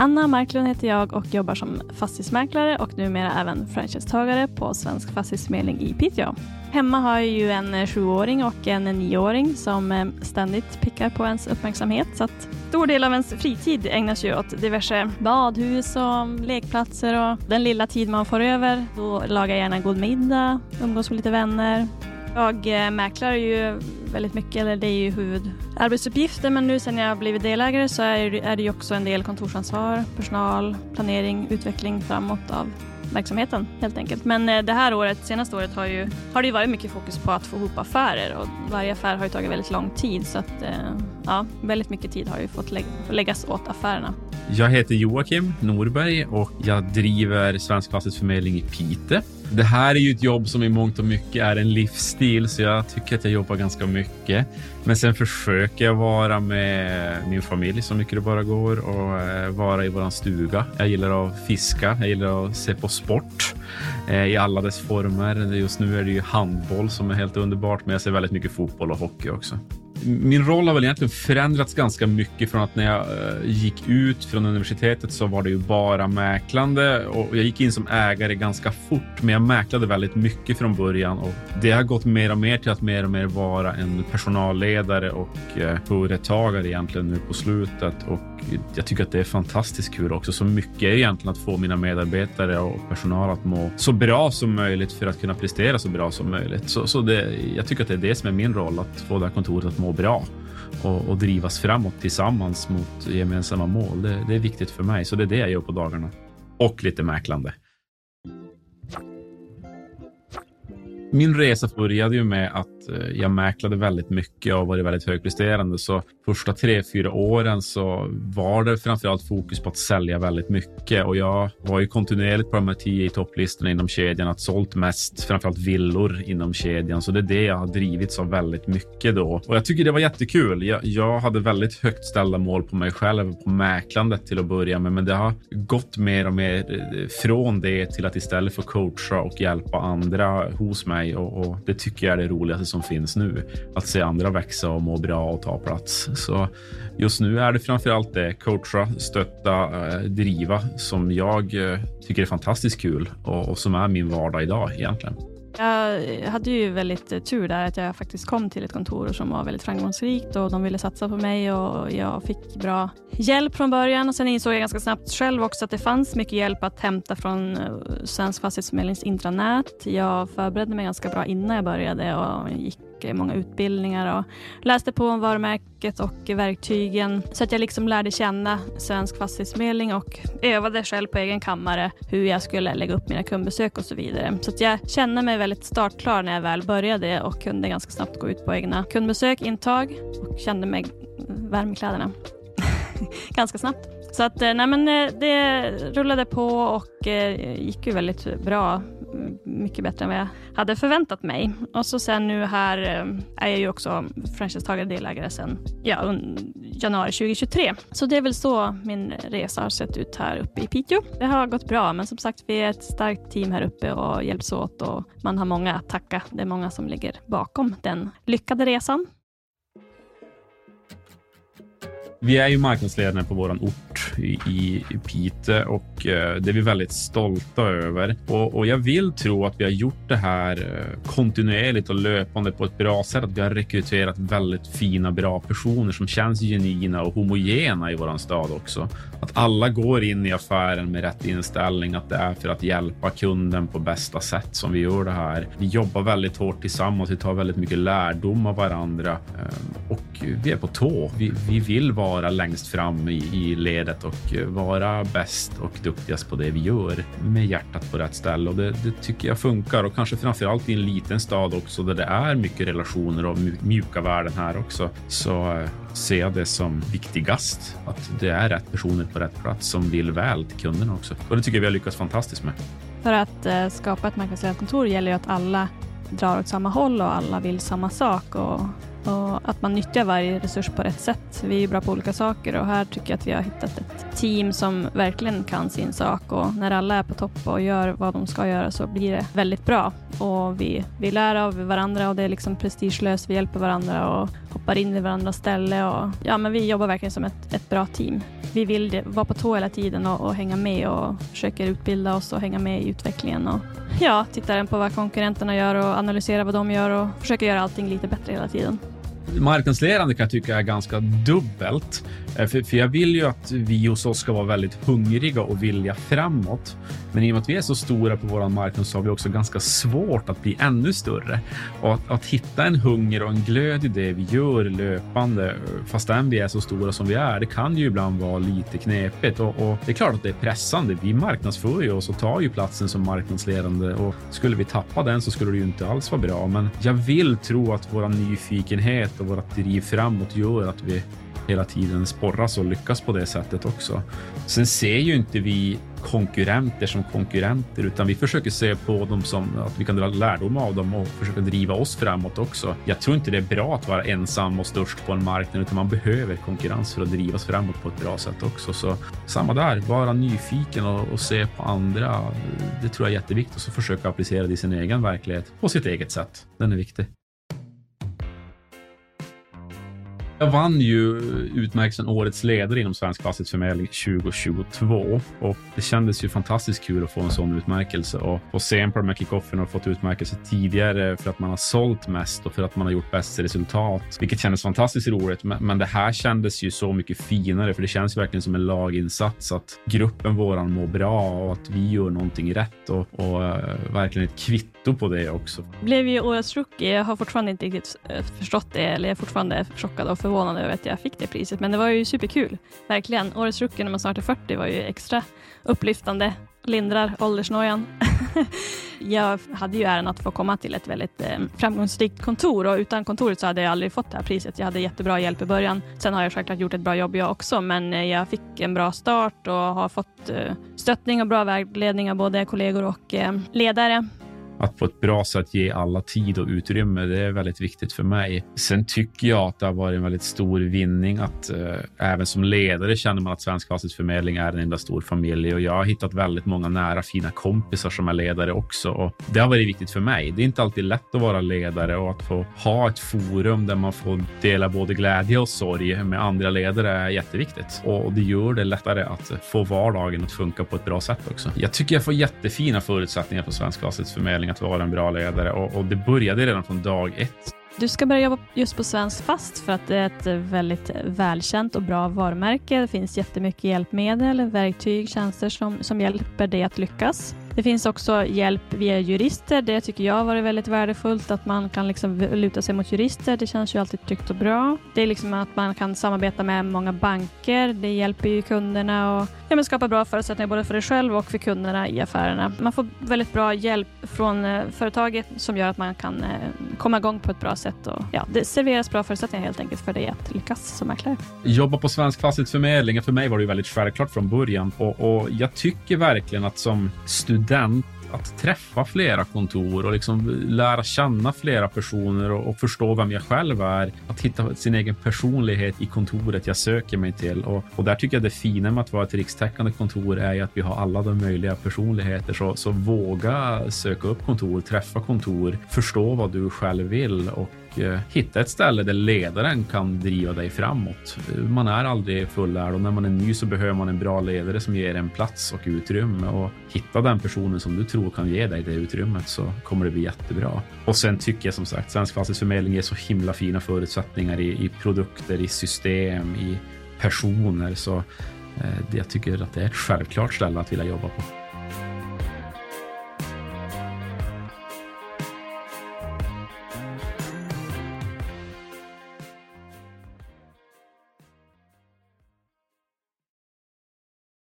Anna Marklund heter jag och jobbar som fastighetsmäklare och numera även franchisetagare på Svensk Fastighetsförmedling i Piteå. Hemma har jag ju en eh, sjuåring och en eh, nioåring som eh, ständigt pickar på ens uppmärksamhet. Så att stor del av ens fritid ägnas ju åt diverse badhus och lekplatser och den lilla tid man får över, då lagar jag gärna en god middag, umgås med lite vänner. Jag mäklar ju väldigt mycket, eller det är ju huvudarbetsuppgiften, men nu sen jag blivit delägare så är det ju också en del kontorsansvar, personal, planering, utveckling framåt av verksamheten helt enkelt. Men eh, det här året, senaste året har, ju, har det ju varit mycket fokus på att få ihop affärer och varje affär har ju tagit väldigt lång tid så att eh, ja, väldigt mycket tid har ju fått läggas åt affärerna. Jag heter Joakim Norberg och jag driver Svensk Fastighetsförmedling i Pite. Det här är ju ett jobb som i mångt och mycket är en livsstil, så jag tycker att jag jobbar ganska mycket. Men sen försöker jag vara med min familj så mycket det bara går och eh, vara i våran stuga. Jag gillar att fiska, jag gillar att se på sport eh, i alla dess former. Just nu är det ju handboll som är helt underbart, men jag ser väldigt mycket fotboll och hockey också min roll har väl egentligen förändrats ganska mycket från att när jag eh, gick ut från universitetet så var det ju bara mäklande och jag gick in som ägare ganska fort, men jag mäklade väldigt mycket från början och det har gått mer och mer till att mer och mer vara en personalledare och eh, företagare egentligen nu på slutet och jag tycker att det är fantastiskt kul också. Så mycket är egentligen att få mina medarbetare och personal att må så bra som möjligt för att kunna prestera så bra som möjligt. Så, så det, jag tycker att det är det som är min roll, att få det här kontoret att må bra och, och drivas framåt tillsammans mot gemensamma mål. Det, det är viktigt för mig, så det är det jag gör på dagarna. Och lite mäklande. Min resa började ju med att Eh, jag mäklade väldigt mycket och varit väldigt högpresterande. Så första tre, fyra åren så var det framförallt fokus på att sälja väldigt mycket och jag var ju kontinuerligt på de här tio i topplistorna inom kedjan, att sålt mest, framförallt villor inom kedjan. Så det är det jag har drivits av väldigt mycket då. Och jag tycker det var jättekul. Jag, jag hade väldigt högt ställda mål på mig själv, på mäklandet till att börja med, men det har gått mer och mer eh, från det till att istället få coacha och hjälpa andra hos mig och, och det tycker jag är det roligaste som som finns nu. Att se andra växa och må bra och ta plats. Så just nu är det framför allt det coacha, stötta, eh, driva som jag eh, tycker är fantastiskt kul och, och som är min vardag idag egentligen. Jag hade ju väldigt tur där att jag faktiskt kom till ett kontor som var väldigt framgångsrikt och de ville satsa på mig och jag fick bra hjälp från början och sen insåg jag ganska snabbt själv också att det fanns mycket hjälp att hämta från eh, Svensk Fastighetsförmedlings intranät. Jag förberedde mig ganska bra innan jag började och gick Eh, många utbildningar och läste på om varumärket och verktygen så att jag liksom lärde känna Svensk Fastighetsförmedling och övade själv på egen kammare hur jag skulle lägga upp mina kundbesök och så vidare. Så att jag kände mig väldigt startklar när jag väl började och kunde ganska snabbt gå ut på egna kundbesök, intag och kände mig varm i kläderna ganska snabbt. Så att eh, nej men eh, det rullade på och gick ju väldigt bra mycket bättre än vad jag hade förväntat mig. Och så sen nu här eh, är jag ju också franchisetagare delägare sen ja, januari 2023. Så det är väl så min resa har sett ut här uppe i Piteå. Det har gått bra, men som sagt, vi är ett starkt team här uppe och hjälps åt och man har många att tacka. Det är många som ligger bakom den lyckade resan. Vi är ju marknadsledande på vår ort i, Piteå Pite och eh, det är vi väldigt stolta över. Och, och, jag vill tro att vi har gjort det här eh, kontinuerligt och löpande på ett bra sätt. Att vi har rekryterat väldigt fina, bra personer som känns genuina och homogena i vår stad också. Att alla går in i affären med rätt inställning, att det är för att hjälpa kunden på bästa sätt som vi gör det här. Vi jobbar väldigt hårt tillsammans. Vi tar väldigt mycket lärdom av varandra eh, och vi är på tå. Vi, vi vill vara vara längst fram i, i ledet och eh, vara bäst och duktigast på det vi gör med hjärtat på rätt ställe. Och det, det tycker jag funkar och kanske framför allt i en liten stad också där det är mycket relationer och mjuka värden här också. Så eh, ser jag det som viktigast att det är rätt personer på rätt plats som vill väl till kunderna också. Och det tycker jag vi har lyckats fantastiskt med. För att eh, skapa ett marknadsledarkontor gäller ju att alla drar åt samma håll och alla vill samma sak. Och och att man nyttjar varje resurs på rätt sätt. Vi är bra på olika saker och här tycker jag att vi har hittat ett team som verkligen kan sin sak och när alla är på topp och gör vad de ska göra så blir det väldigt bra. Och vi, vi lär av varandra och det är liksom prestigelöst. Vi hjälper varandra och hoppar in i varandras ställe. Och, ja, men vi jobbar verkligen som ett, ett bra team. Vi vill vara på tå hela tiden och, och, hänga med och försöker utbilda oss och hänga med i utvecklingen. Och, ja, tittar på vad konkurrenterna gör och analyserar vad de gör och försöker göra allting lite bättre hela tiden marknadsledande kan jag tycka är ganska dubbelt. Eh, för, för, jag vill ju att vi hos oss ska vara väldigt hungriga och vilja framåt. Men i och med att vi är så stora på vår marknad så har vi också ganska svårt att bli ännu större. Och att, att hitta en hunger och en glöd i det vi gör löpande, fastän vi är så stora som vi är, det kan ju ibland vara lite knepigt. Och, och det är klart att det är pressande. Vi marknadsför ju oss och tar ju platsen som marknadsledande och skulle vi tappa den så skulle det ju inte alls vara bra. Men jag vill tro att vår nyfikenhet och vårt driv framåt gör att vi hela tiden sporras och lyckas på det sättet också. Sen ser ju inte vi konkurrenter som konkurrenter, utan vi försöker se på dem som att vi kan dra lärdom av dem och försöka driva oss framåt också. Jag tror inte det är bra att vara ensam och störst på en marknad, utan man behöver konkurrens för att drivas framåt på ett bra sätt också. Så samma där, vara nyfiken och, och se på andra. Det tror jag är jätteviktigt och så försöka applicera det i sin egen verklighet på sitt eget sätt. Den är viktig. Jag vann ju utmärkelsen Årets ledare inom Svensk Fastighetsförmedling 2022 och det kändes ju fantastiskt kul att få en sån utmärkelse och få se en på de här kickoffen och fått utmärkelse tidigare för att man har sålt mest och för att man har gjort bäst resultat, vilket kändes fantastiskt roligt. Men det här kändes ju så mycket finare, för det känns verkligen som en laginsats att gruppen våran mår bra och att vi gör någonting rätt och, och eh, verkligen ett kvitto på det också. Blev ju årets rookie. Jag har fortfarande inte riktigt eh, förstått det eller jag är fortfarande chockad av förvånad över att jag fick det priset. Men det var ju superkul. Verkligen. Årets rookie när man snart är 40 var ju extra upplyftande. Lindrar åldersnojan. jag hade ju äran att få komma till ett väldigt eh, framgångsrikt kontor och utan kontoret så hade jag aldrig fått det här priset. Jag hade jättebra hjälp i början. Sen har jag självklart gjort ett bra jobb jag också, men eh, jag fick en bra start och har fått eh, stöttning och bra vägledning av både kollegor och eh, ledare att på ett bra sätt ge alla tid och utrymme. Det är väldigt viktigt för mig. Sen tycker jag att det har varit en väldigt stor vinning att eh, även som ledare känner man att Svensk Fastighetsförmedling är en enda stor familj och jag har hittat väldigt många nära fina kompisar som är ledare också och det har varit viktigt för mig. Det är inte alltid lätt att vara ledare och att få ha ett forum där man får dela både glädje och sorg med andra ledare är jätteviktigt och det gör det lättare att få vardagen att funka på ett bra sätt också. Jag tycker jag får jättefina förutsättningar på Svensk Fastighetsförmedling att vara en bra ledare och, och det började redan från dag ett. Du ska börja jobba just på Svensk Fast för att det är ett väldigt välkänt och bra varumärke. Det finns jättemycket hjälpmedel, verktyg, tjänster som, som hjälper dig att lyckas. Det finns också hjälp via jurister. Det tycker jag har varit väldigt värdefullt, att man kan liksom luta sig mot jurister. Det känns ju alltid tryggt och bra. Det är liksom att man kan samarbeta med många banker. Det hjälper ju kunderna och ja, men skapa bra förutsättningar både för dig själv och för kunderna i affärerna. Man får väldigt bra hjälp från eh, företaget som gör att man kan eh, komma igång på ett bra sätt. Och, ja, det serveras bra förutsättningar helt enkelt för dig att lyckas som mäklare. Jobba på Svensk Fastighetsförmedling, för mig var det väldigt självklart från början och, och jag tycker verkligen att som student att träffa flera kontor och liksom lära känna flera personer och, och, förstå vem jag själv är. Att hitta sin egen personlighet i kontoret jag söker mig till. Och, och där tycker jag det fina med att vara ett rikstäckande kontor är att vi har alla de möjliga personligheter. Så, så våga söka upp kontor, träffa kontor, förstå vad du själv vill och Eh, hitta ett ställe där ledaren kan driva dig framåt. Man är aldrig fullärd och när man är ny så behöver man en bra ledare som ger en plats och utrymme och hitta den personen som du tror kan ge dig det utrymmet så kommer det bli jättebra. Och sen tycker jag som sagt Svensk Fastighetsförmedling ger så himla fina förutsättningar i, i produkter, i system, i personer så eh, jag tycker att det är ett självklart ställe att vilja jobba på.